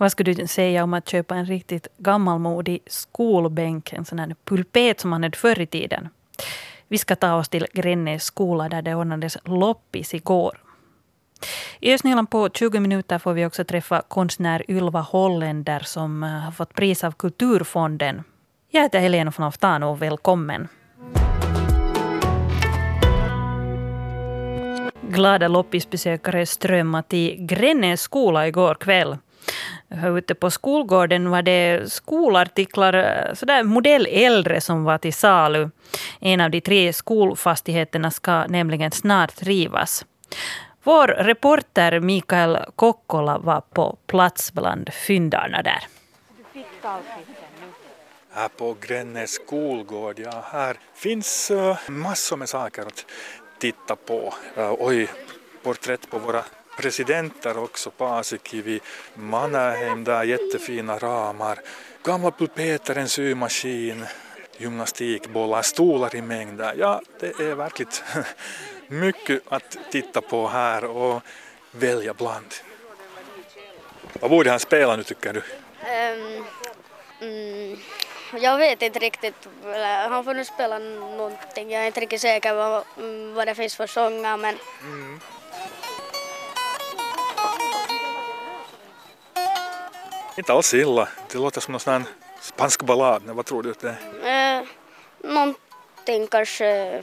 Vad skulle du säga om att köpa en riktigt gammalmodig skolbänk, en sån här pulpet som man hade förr i tiden? Vi ska ta oss till Grännäs skola där det ordnades loppis igår. I Östnyland på 20 minuter får vi också träffa konstnär Ylva Holländer som eh, har fått pris av Kulturfonden. Jag heter Helena von Aftano och välkommen. Glada loppisbesökare strömmade till Grännäs skola igår kväll. Ute på skolgården var det skolartiklar, eh, sådär modell äldre, som var till salu. En av de tre skolfastigheterna ska nämligen snart rivas. Vår reporter Mikael Kokkola var på plats bland fyndarna där. Här på Grännäs skolgård, ja här finns eh, massor med saker att titta på. Eh, oj, porträtt på våra presidenter också, Paasikivi, Mannerheim där, jättefina ramar, gamla pulpeter, en symaskin, gymnastikbollar, stolar i mängder. Ja, det är verkligen mycket att titta på här och välja bland. Vad borde han spela nu tycker du? Um, mm, jag vet inte riktigt. Han får nu spela någonting. Jag är inte riktigt säker vad, vad det finns för sånger men mm. Inte alls illa. Det låter som någon sån spansk ballad. Vad tror du att det är? Eh, någonting kanske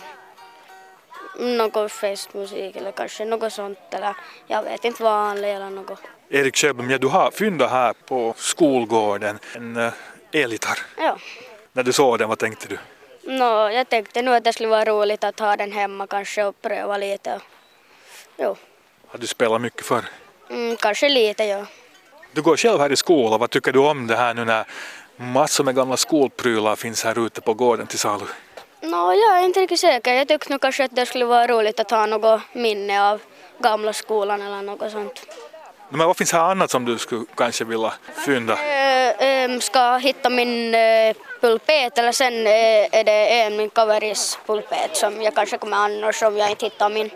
något festmusik eller kanske något sånt eller jag vet inte vanligt eller något. Erik Sjöblom, ja, du har fyndat här på skolgården en uh, elgitarr. Ja. När du såg den, vad tänkte du? No, jag tänkte nu att det skulle vara roligt att ha den hemma kanske och pröva lite. Jo. Har du spelat mycket förr? Mm, kanske lite, ja. Du går själv här i skolan, vad tycker du om det här nu när massor med gamla skolprylar finns här ute på gården till salu? No, jag är inte riktigt säker. Jag tycker nog kanske att det skulle vara roligt att ha något minne av gamla skolan eller något sånt. Men vad finns här annat som du skulle kanske vilja fynda? Jag äh, ska hitta min äh, pulpet eller sen äh, är det en min kaveris pulpet som jag kanske kommer annars om jag inte hittar min.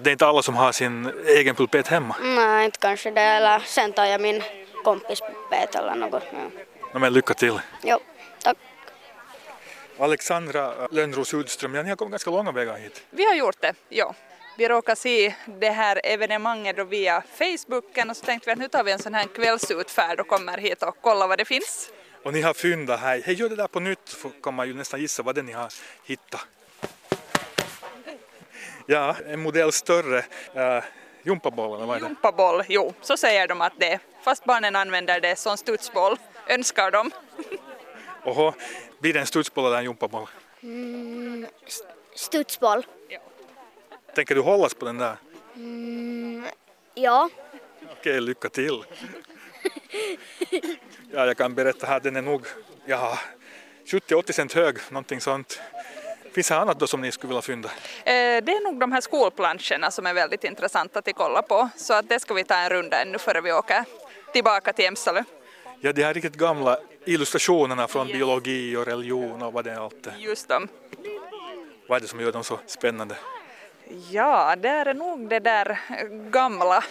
Det är inte alla som har sin egen pulpet hemma? Nej, inte kanske det. Eller sen tar jag min kompis pulpet eller något. Ja. Men lycka till. Jo, tack. Alexandra Lönnros Udström, ja, ni har kommit ganska långa vägar hit. Vi har gjort det, ja. Vi råkade se det här evenemanget då via Facebooken och så tänkte vi att nu tar vi en sån här kvällsutfärd och kommer hit och kollar vad det finns. Och ni har fyndat här. Hej, gör det där på nytt kan man ju nästan gissa vad det är ni har hittat. Ja, en modell större. Uh, Jumpaboll eller vad är det? Jumpaboll, jo, så säger de att det är. Fast barnen använder det som studsboll, önskar de. Oho, blir det en studsboll eller en jumpaboll? Mm, studsboll. Ja. Tänker du hållas på den där? Mm, ja. Okej, lycka till. ja, jag kan berätta här, den är nog ja, 70-80 cent hög, någonting sånt. Finns det annat då som ni skulle vilja fynda? Eh, det är nog de här skolplanscherna som är väldigt intressanta att kolla på, så att det ska vi ta en runda ännu före vi åker tillbaka till Emsalö. Ja, de här riktigt gamla illustrationerna från biologi och religion och vad det är allt. Just dem. Vad är det som gör dem så spännande? Ja, det är nog det där gamla,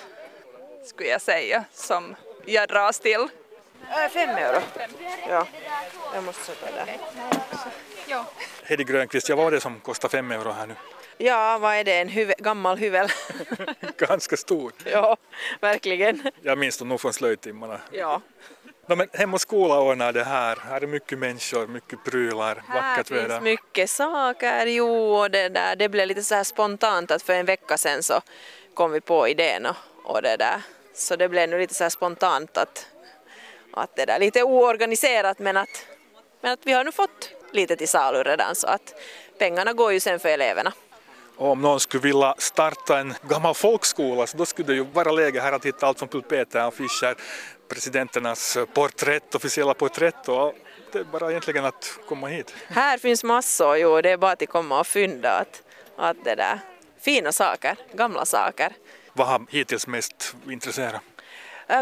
skulle jag säga, som jag dras till. Äh, fem euro. Ja, jag måste sätta där. Ja. Hedi Grönqvist, ja, vad är det som kostar fem euro här nu? Ja, vad är det, en huve, gammal hyvel? Ganska stor. Ja, verkligen. Jag minns det nog från slöjdtimmarna. Ja. No, men Hem och skola ordnar det här. Här är mycket människor, mycket prylar, här vackert väder. Här finns mycket saker, jo, och det där. Det blev lite så här spontant att för en vecka sedan så kom vi på idén och, och det där. Så det blev nu lite så här spontant att, att det där, lite oorganiserat men att, men att vi har nu fått lite till salu redan så att pengarna går ju sen för eleverna. Och om någon skulle vilja starta en gammal folkskola så då skulle det ju vara läge här att hitta allt från pulpeter, affischer, presidenternas porträtt, officiella porträtt och det är bara egentligen att komma hit. Här finns massor, jo det är bara att komma och fynda att, att det där fina saker, gamla saker. Vad har hittills mest intresserat?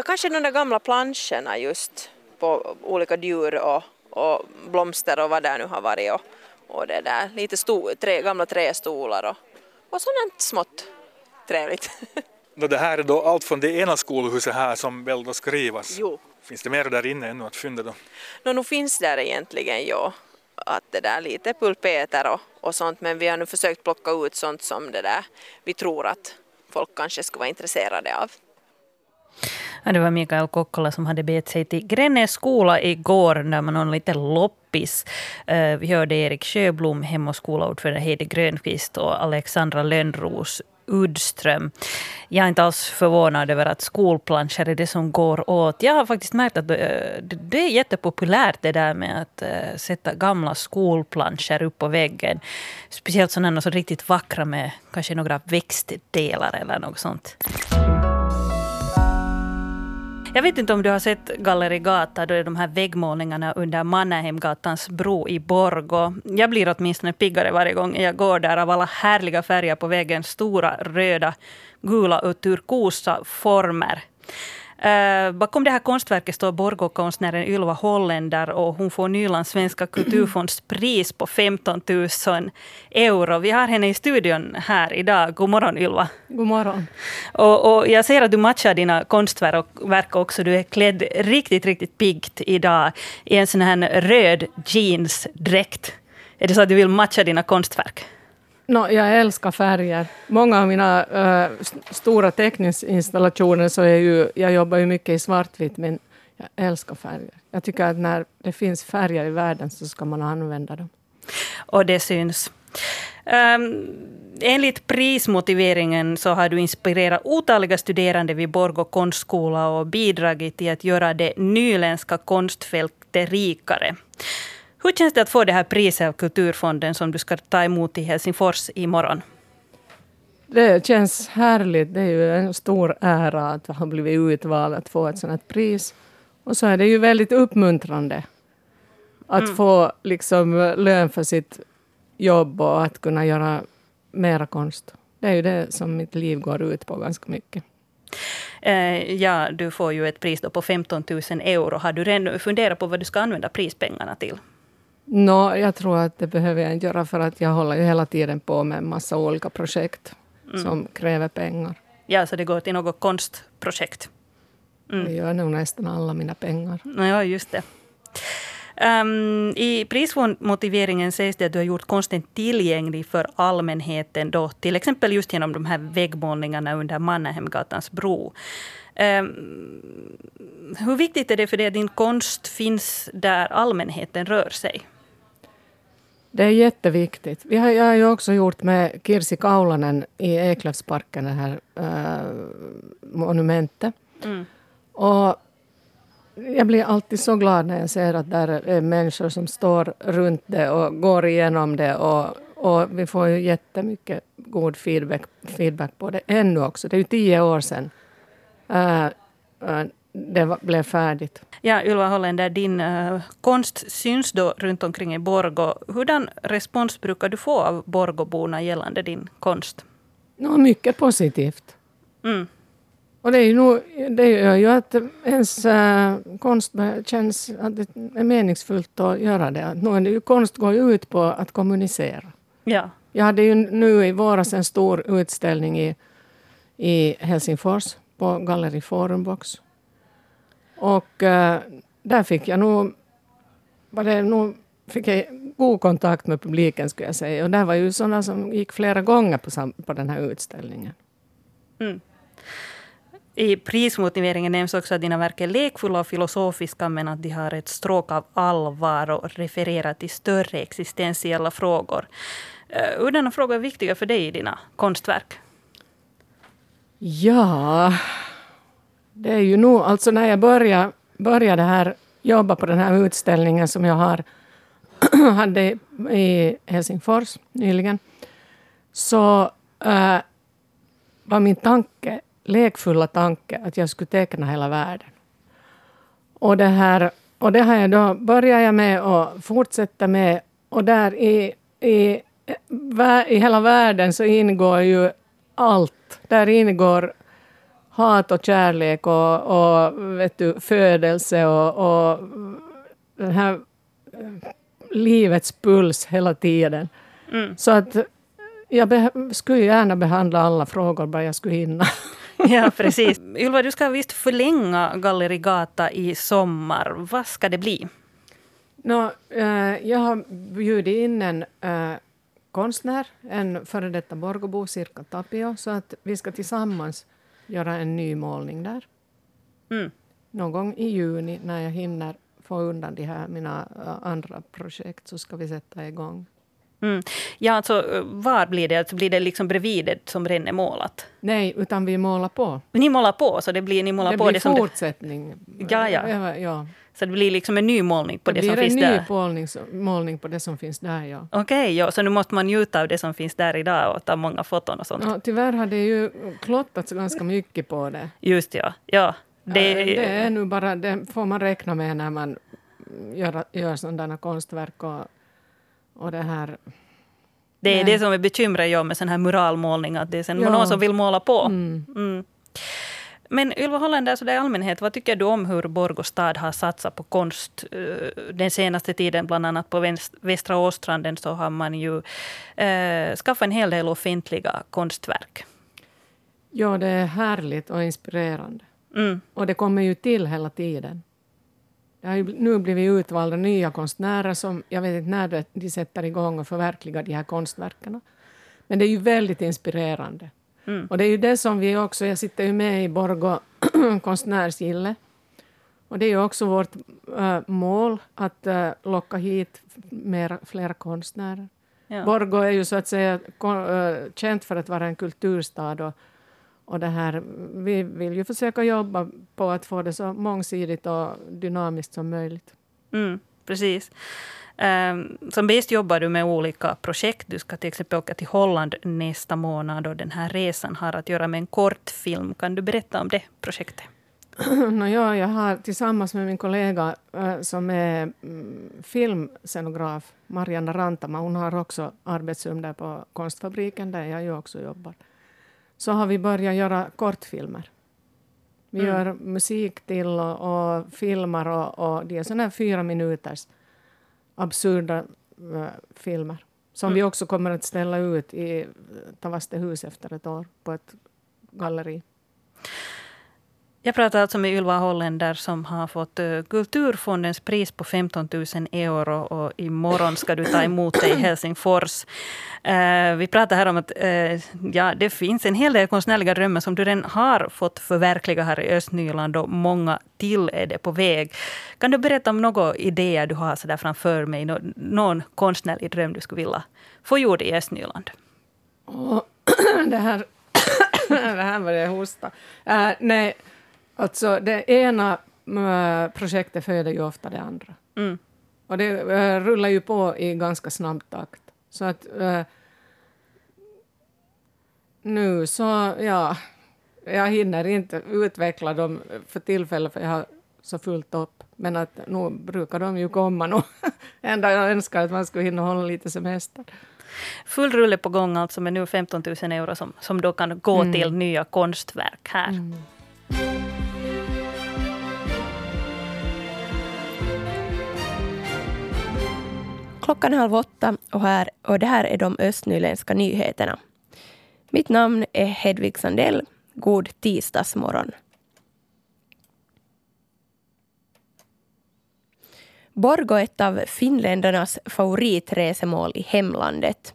Kanske de där gamla planscherna just på olika djur och, och blomster och vad det nu har varit och, och det där lite sto, tre, gamla trästolar och, och sådant smått trevligt. Det här är då allt från det ena skolhuset här som väl då ska rivas. Jo. Finns det mer där inne ännu att fynda då? No, nu finns där egentligen ja, att det där lite pulpeter och, och sånt men vi har nu försökt plocka ut sånt som det där vi tror att folk kanske skulle vara intresserade av. Ja, det var Mikael Kokkola som hade begett sig till Grännäs skola igår där man har liten loppis. Eh, vi hörde Erik Sjöblom, Hem och skolaordförande Heidi Grönqvist och Alexandra Lönnros Udström. Jag är inte alls förvånad över att skolplanscher är det som går åt. Jag har faktiskt märkt att eh, det är jättepopulärt det där med att eh, sätta gamla skolplanscher upp på väggen. Speciellt sådana som är riktigt vackra med kanske några växtdelar eller något sånt. Jag vet inte om du har sett Galleri Gata, då är de här väggmålningarna under Mannerheimgatans bro i Borgo. Jag blir åtminstone piggare varje gång jag går där av alla härliga färger på väggen. Stora, röda, gula och turkosa former. Uh, bakom det här konstverket står Borgå-konstnären Ylva Holländer och hon får Nylands svenska kulturfonds pris på 15 000 euro. Vi har henne i studion här idag. God morgon Ylva. God morgon. Och, och jag ser att du matchar dina konstverk också. Du är klädd riktigt, riktigt piggt idag i en sån här röd jeansdräkt. Är det så att du vill matcha dina konstverk? No, jag älskar färger. Många av mina äh, stora teckningsinstallationer så är ju, jag jobbar ju mycket i svartvitt, men jag älskar färger. Jag tycker att när det finns färger i världen så ska man använda dem. Och det syns. Um, enligt prismotiveringen så har du inspirerat otaliga studerande vid Borgå konstskola och bidragit till att göra det nyländska konstfältet rikare. Hur känns det att få det här priset av Kulturfonden som du ska ta emot i Helsingfors imorgon? Det känns härligt. Det är ju en stor ära att ha blivit utvald att få ett sådant pris. Och så är det ju väldigt uppmuntrande att mm. få liksom lön för sitt jobb och att kunna göra mera konst. Det är ju det som mitt liv går ut på ganska mycket. Eh, ja, du får ju ett pris på 15 000 euro. Har du redan funderat på vad du ska använda prispengarna till? No, jag tror att det behöver jag inte göra för att jag håller ju hela tiden på med en massa olika projekt mm. som kräver pengar. Ja, så det går till något konstprojekt? Mm. Det gör nog nästan alla mina pengar. Ja, just det. Um, I prismotiveringen sägs det att du har gjort konsten tillgänglig för allmänheten, då, till exempel just genom de här väggmålningarna under Mannerheimgatans bro. Um, hur viktigt är det för dig att din konst finns där allmänheten rör sig? Det är jätteviktigt. Vi har, jag har ju också gjort med Kirsi Kaulanen i Eklövsparken, det här äh, monumentet. Mm. Och jag blir alltid så glad när jag ser att där är människor som står runt det och går igenom det. Och, och vi får ju jättemycket god feedback, feedback på det ännu också. Det är ju tio år sedan äh, det blev färdigt. Ja, Ylva Holländer, din uh, konst syns då runt omkring i Borgo. Hurdan respons brukar du få av Borgoborna gällande din konst? No, mycket positivt. Mm. Och det, är ju nog, det gör ju att ens äh, konst känns att det är meningsfullt att göra det. Nu, konst går ju ut på att kommunicera. Ja. Jag hade ju nu i våras en stor utställning i, i Helsingfors på Galleri Forumbox. Och äh, där fick jag nog, var det nog, fick jag god kontakt med publiken skulle jag säga. Och där var ju sådana som gick flera gånger på, på den här utställningen. Mm. I prismotiveringen nämns också att dina verk är lekfulla och filosofiska men att de har ett stråk av allvar och refererar till större existentiella frågor. Hurdana frågor är viktiga för dig i dina konstverk? Ja, det är ju nog, alltså när jag började, började här jobba på den här utställningen som jag har, hade i Helsingfors nyligen, så äh, var min tanke, lekfulla tanke att jag skulle teckna hela världen. Och det, här, och det har jag då börjat jag med och fortsätter med. Och där i, i, i hela världen så ingår ju allt. Där ingår hat och kärlek och, och vet du, födelse och, och den här eh, livets puls hela tiden. Mm. Så att jag skulle gärna behandla alla frågor bara jag skulle hinna. ja, precis. Ylva, du ska visst förlänga Galleri Gata i sommar. Vad ska det bli? No, eh, jag har bjudit in en eh, konstnär, en före detta Borgåbo, Sirka Tapio, så att vi ska tillsammans göra en ny målning där. Mm. Någon gång i juni när jag hinner få undan de här mina eh, andra projekt så ska vi sätta igång. Mm. Ja, alltså var blir det? Alltså, blir det liksom bredvid det som redan är målat? Nej, utan vi målar på. Ni målar på, så det blir, ni målar det på blir det som fortsättning. Ja, ja. ja, ja. Så det blir liksom en ny målning på det, det som finns där? Det blir en ny målning, målning på det som finns där, ja. Okej, okay, ja, så nu måste man njuta av det som finns där idag och ta många foton och sånt? Ja, tyvärr har det ju klottats ganska mycket på det. Just ja, ja. Det, ja, det är nu bara, det får man räkna med när man gör, gör sådana konstverk och, och det här det är Nej. det som är bekymret jag med sån här muralmålning, att det är sen ja. någon som vill måla på. Mm. Mm. Men Ylva Hollander, så där i allmänhet, vad tycker du om hur Borgå stad har satsat på konst uh, den senaste tiden? Bland annat på väst, Västra Åstranden så har man ju uh, skaffat en hel del offentliga konstverk. Ja, det är härligt och inspirerande. Mm. Och det kommer ju till hela tiden. Det har ju nu blivit utvalda nya konstnärer som jag vet inte när de sätter igång och förverkligar de här konstverken. Men det är ju väldigt inspirerande. Mm. Och det är ju det som vi också, jag sitter ju med i Borgå konstnärsgille. Och det är ju också vårt äh, mål att äh, locka hit mer, fler konstnärer. Ja. Borgå är ju så att säga äh, känt för att vara en kulturstad och och det här, vi vill ju försöka jobba på att få det så mångsidigt och dynamiskt som möjligt. Mm, precis. Um, som bäst jobbar du med olika projekt. Du ska till exempel åka till Holland nästa månad och den här resan har att göra med en kortfilm. Kan du berätta om det projektet? no, ja, jag har tillsammans med min kollega äh, som är mm, filmscenograf, Marianna Rantama, hon har också arbetsrum där på Konstfabriken där jag ju också jobbar så har vi börjat göra kortfilmer. Vi mm. gör musik till och, och filmar och, och det är sådana här fyra minuters absurda uh, filmer som mm. vi också kommer att ställa ut i Tavastehus efter ett år på ett galleri. Jag pratar alltså med Ylva Holländer som har fått eh, Kulturfondens pris på 15 000 euro och imorgon ska du ta emot det i Helsingfors. Eh, vi pratar här om att eh, ja, det finns en hel del konstnärliga drömmar som du redan har fått förverkliga här i Östnyland och många till är det på väg. Kan du berätta om några idéer du har så där framför mig? någon konstnärlig dröm du skulle vilja få gjord i Östnyland? Oh, det här, det här var det hosta. Uh, nej, Alltså det ena äh, projektet föder ju ofta det andra. Mm. Och det äh, rullar ju på i ganska snabb takt. Så att äh, nu så, ja, jag hinner inte utveckla dem för tillfället för jag har så fullt upp. Men att nu brukar de ju komma nu. Enda jag önskar att man skulle hinna hålla lite semester. Full rulle på gång alltså med nu 15 000 euro som, som då kan gå mm. till nya konstverk här. Mm. Klockan är halv åtta och, här, och det här är de östnyländska nyheterna. Mitt namn är Hedvig Sandell. God tisdagsmorgon. Borgo är ett av finländarnas favoritresemål i hemlandet.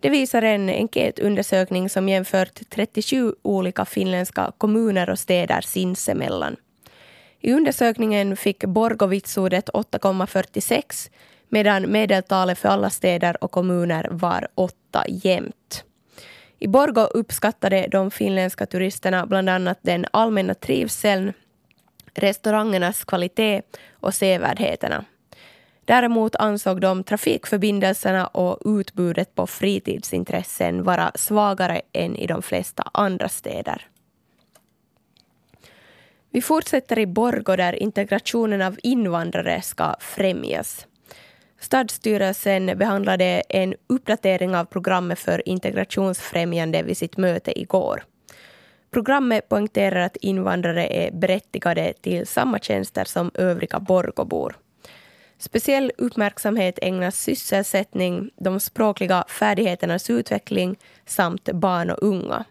Det visar en enkätundersökning som jämfört 37 olika finländska kommuner och städer sinsemellan. I undersökningen fick Borgo vitsordet 8,46 medan medeltalet för alla städer och kommuner var 8 jämt. I Borgo uppskattade de finländska turisterna bland annat den allmänna trivseln, restaurangernas kvalitet och sevärdheterna. Däremot ansåg de trafikförbindelserna och utbudet på fritidsintressen vara svagare än i de flesta andra städer. Vi fortsätter i Borgå där integrationen av invandrare ska främjas. Stadsstyrelsen behandlade en uppdatering av programmet för integrationsfrämjande vid sitt möte igår. Programmet poängterar att invandrare är berättigade till samma tjänster som övriga Borgåbor. Speciell uppmärksamhet ägnas sysselsättning, de språkliga färdigheternas utveckling samt barn och unga.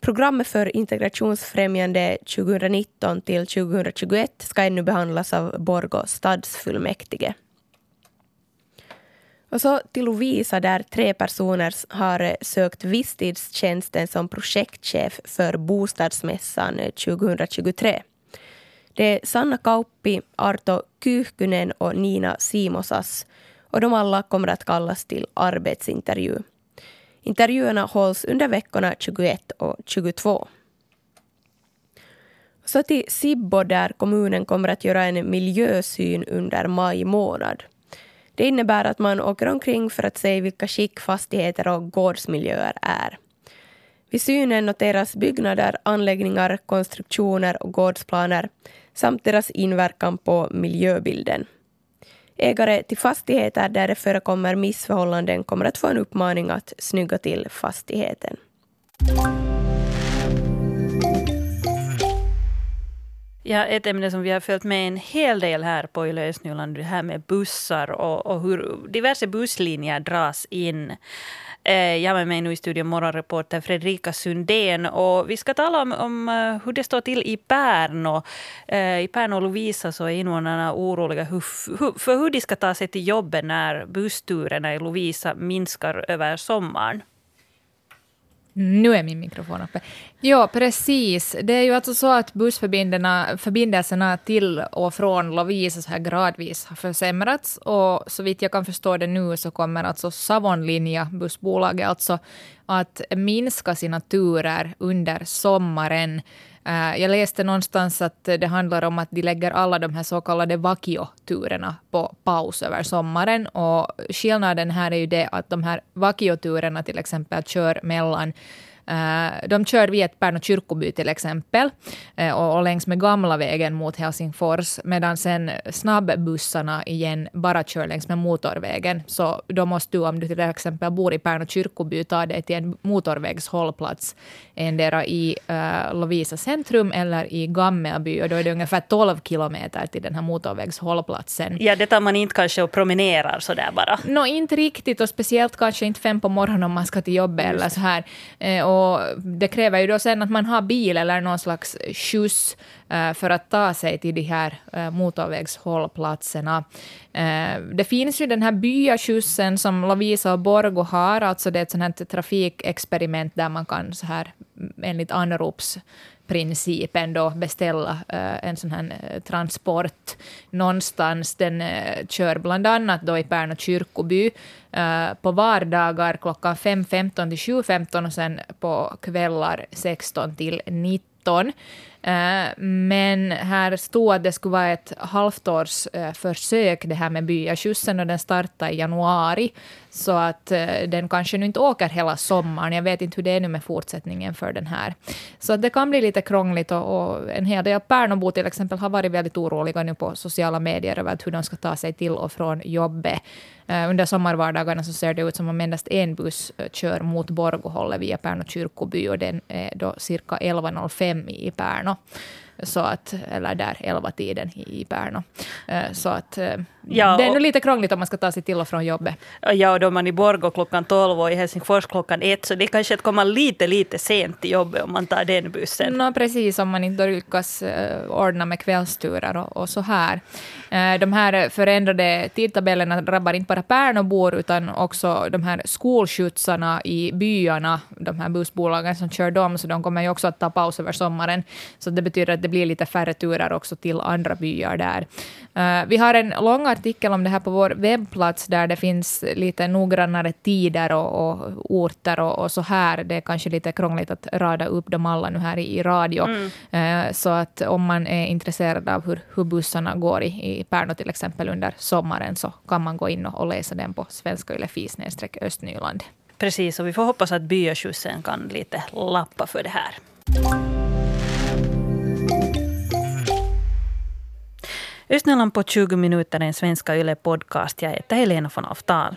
Programmet för integrationsfrämjande 2019 till 2021 ska ännu behandlas av Borgå stadsfullmäktige. Och så till Lovisa där tre personer har sökt visstidstjänsten som projektchef för Bostadsmässan 2023. Det är Sanna Kauppi, Arto Kyyhkynen och Nina Simosas och de alla kommer att kallas till arbetsintervju. Intervjuerna hålls under veckorna 21 och 22. Så till Sibbo där kommunen kommer att göra en miljösyn under maj månad. Det innebär att man åker omkring för att se vilka skick fastigheter och gårdsmiljöer är. Vid synen noteras byggnader, anläggningar, konstruktioner och gårdsplaner samt deras inverkan på miljöbilden. Ägare till fastigheter där det förekommer missförhållanden kommer att få en uppmaning att snygga till fastigheten. Ja, ett ämne som vi har följt med en hel del här på Yle Östnyland, det här med bussar och, och hur diverse busslinjer dras in. Eh, jag har med mig nu i studion morgonreporter Fredrika Sundén. Och vi ska tala om, om eh, hur det står till i Pärno. Eh, I Pärno och Lovisa så är invånarna oroliga för hur de ska ta sig till jobbet när bussturerna i Lovisa minskar över sommaren. Nu är min mikrofon uppe. Ja, precis. Det är ju alltså så att bussförbindelserna till och från Lovisa så här gradvis har försämrats. Och så vitt jag kan förstå det nu så kommer alltså Savonlinja, bussbolaget, alltså att minska sina turer under sommaren. Eh, jag läste någonstans att det handlar om att de lägger alla de här så kallade vakioturerna på paus över sommaren. Och skillnaden här är ju det att de här vakioturerna till exempel kör mellan de kör via Pärnu kyrkoby till exempel eh, och längs med gamla vägen mot Helsingfors medan sen snabbbussarna igen bara kör längs med motorvägen. Så då måste du om du till exempel bor i Pärnu kyrkoby ta dig till en motorvägshållplats endera i uh, Lovisa centrum eller i Gammelby och då är det ungefär 12 kilometer till den här motorvägshållplatsen. Ja, det tar man inte kanske och promenerar sådär bara. Nå, no, inte riktigt och speciellt kanske inte fem på morgonen om man ska till jobbet eller så här. och och det kräver ju då sen att man har bil eller någon slags skjuts eh, för att ta sig till de här eh, motorvägshållplatserna. Eh, det finns ju den här byaskjutsen som Lovisa och Borgo har, alltså det är ett sånt här trafikexperiment där man kan så här mm, enligt anrops principen då beställa eh, en sån här eh, transport någonstans. Den eh, kör bland annat då i Pärnu kyrkoby på vardagar klockan 5.15 till 7.15 och sen på kvällar 16 till 19. Eh, men här stod att det skulle vara ett halvtårsförsök eh, det här med byaskjutsen och den startade i januari. Så att eh, den kanske nu inte åker hela sommaren. Jag vet inte hur det är nu med fortsättningen för den här. Så att det kan bli lite krångligt och, och en hel del Pärnobo till exempel har varit väldigt oroliga nu på sociala medier över hur de ska ta sig till och från jobbet. Under sommarvardagarna så ser det ut som om endast en buss kör mot Borgåhållet via Pärno kyrkoby och den är då cirka 11.05 i Pärno. Så att, eller där, 11-tiden i Pärnu. Eh, så att eh, Ja, det är nog lite krångligt om man ska ta sig till och från jobbet. Ja, och då är man i Borgå klockan 12 och i Helsingfors klockan 1, så det är kanske att komma lite, lite sent till jobbet om man tar den bussen. No, precis, om man inte lyckas uh, ordna med kvällsturer och, och så här. Uh, de här förändrade tidtabellerna drabbar inte bara Pärnobor, utan också de här skolskjutsarna i byarna, de här bussbolagen som kör dem, så de kommer ju också att ta paus över sommaren. Så det betyder att det blir lite färre turer också till andra byar där. Uh, vi har en lång artikel om det här på vår webbplats där det finns lite noggrannare tider och, och orter och, och, så här. Det är kanske lite krångligt att rada upp dem alla nu här i, i radio. Mm. Uh, så att om man är intresserad av hur, hur bussarna går i, i Pärnu till exempel under sommaren så kan man gå in och, och läsa den på svenska yle östnyland. Precis, och vi får hoppas att byaskjutsen kan lite lappa för det här. Östnyland på 20 minuter, en svenska Yle podcast. Jag heter Helena von Aftal.